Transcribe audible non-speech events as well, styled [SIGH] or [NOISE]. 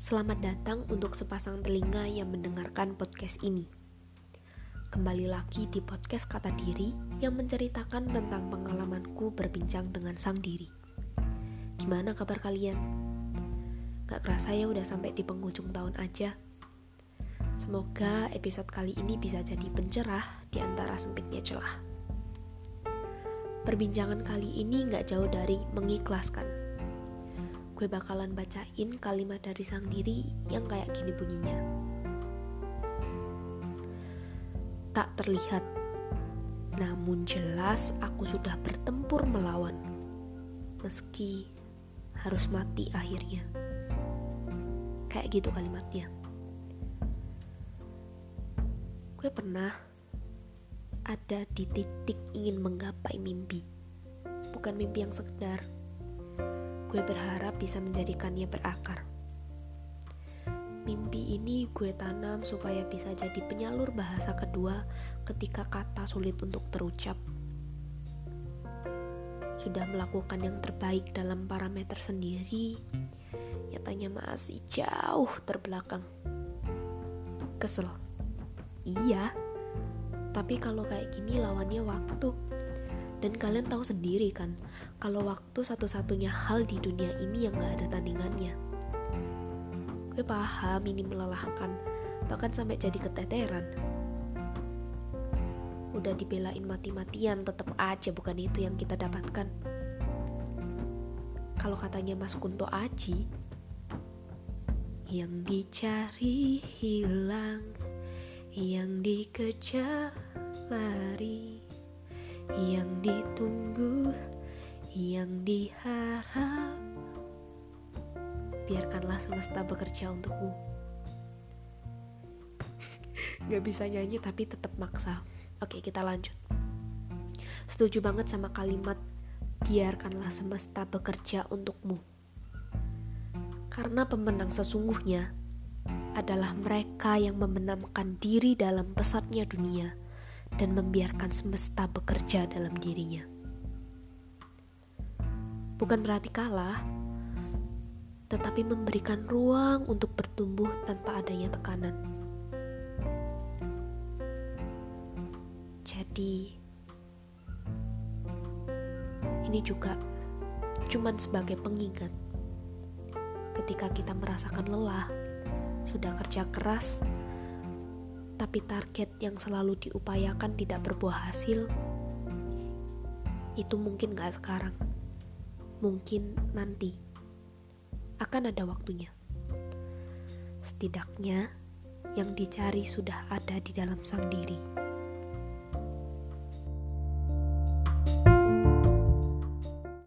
Selamat datang untuk sepasang telinga yang mendengarkan podcast ini. Kembali lagi di podcast Kata Diri yang menceritakan tentang pengalamanku berbincang dengan sang diri. Gimana kabar kalian? Gak kerasa ya udah sampai di penghujung tahun aja. Semoga episode kali ini bisa jadi pencerah di antara sempitnya celah. Perbincangan kali ini gak jauh dari mengikhlaskan gue bakalan bacain kalimat dari sang diri yang kayak gini bunyinya. Tak terlihat, namun jelas aku sudah bertempur melawan, meski harus mati akhirnya. Kayak gitu kalimatnya. Gue pernah ada di titik ingin menggapai mimpi, bukan mimpi yang sekedar gue berharap bisa menjadikannya berakar. Mimpi ini gue tanam supaya bisa jadi penyalur bahasa kedua ketika kata sulit untuk terucap. Sudah melakukan yang terbaik dalam parameter sendiri, nyatanya masih jauh terbelakang. Kesel. Iya, tapi kalau kayak gini lawannya waktu. Dan kalian tahu sendiri kan, kalau waktu satu-satunya hal di dunia ini yang gak ada tandingannya. Gue paham ini melelahkan, bahkan sampai jadi keteteran. Udah dibelain mati-matian, tetap aja bukan itu yang kita dapatkan. Kalau katanya Mas Kunto Aji, yang dicari hilang, yang dikejar lari yang ditunggu, yang diharap. Biarkanlah semesta bekerja untukmu. [LAUGHS] Gak bisa nyanyi tapi tetap maksa. Oke, kita lanjut. Setuju banget sama kalimat biarkanlah semesta bekerja untukmu. Karena pemenang sesungguhnya adalah mereka yang membenamkan diri dalam pesatnya dunia dan membiarkan semesta bekerja dalam dirinya. Bukan berarti kalah, tetapi memberikan ruang untuk bertumbuh tanpa adanya tekanan. Jadi, ini juga cuman sebagai pengingat ketika kita merasakan lelah, sudah kerja keras, tapi target yang selalu diupayakan tidak berbuah hasil, itu mungkin gak sekarang, mungkin nanti akan ada waktunya. Setidaknya yang dicari sudah ada di dalam sang diri.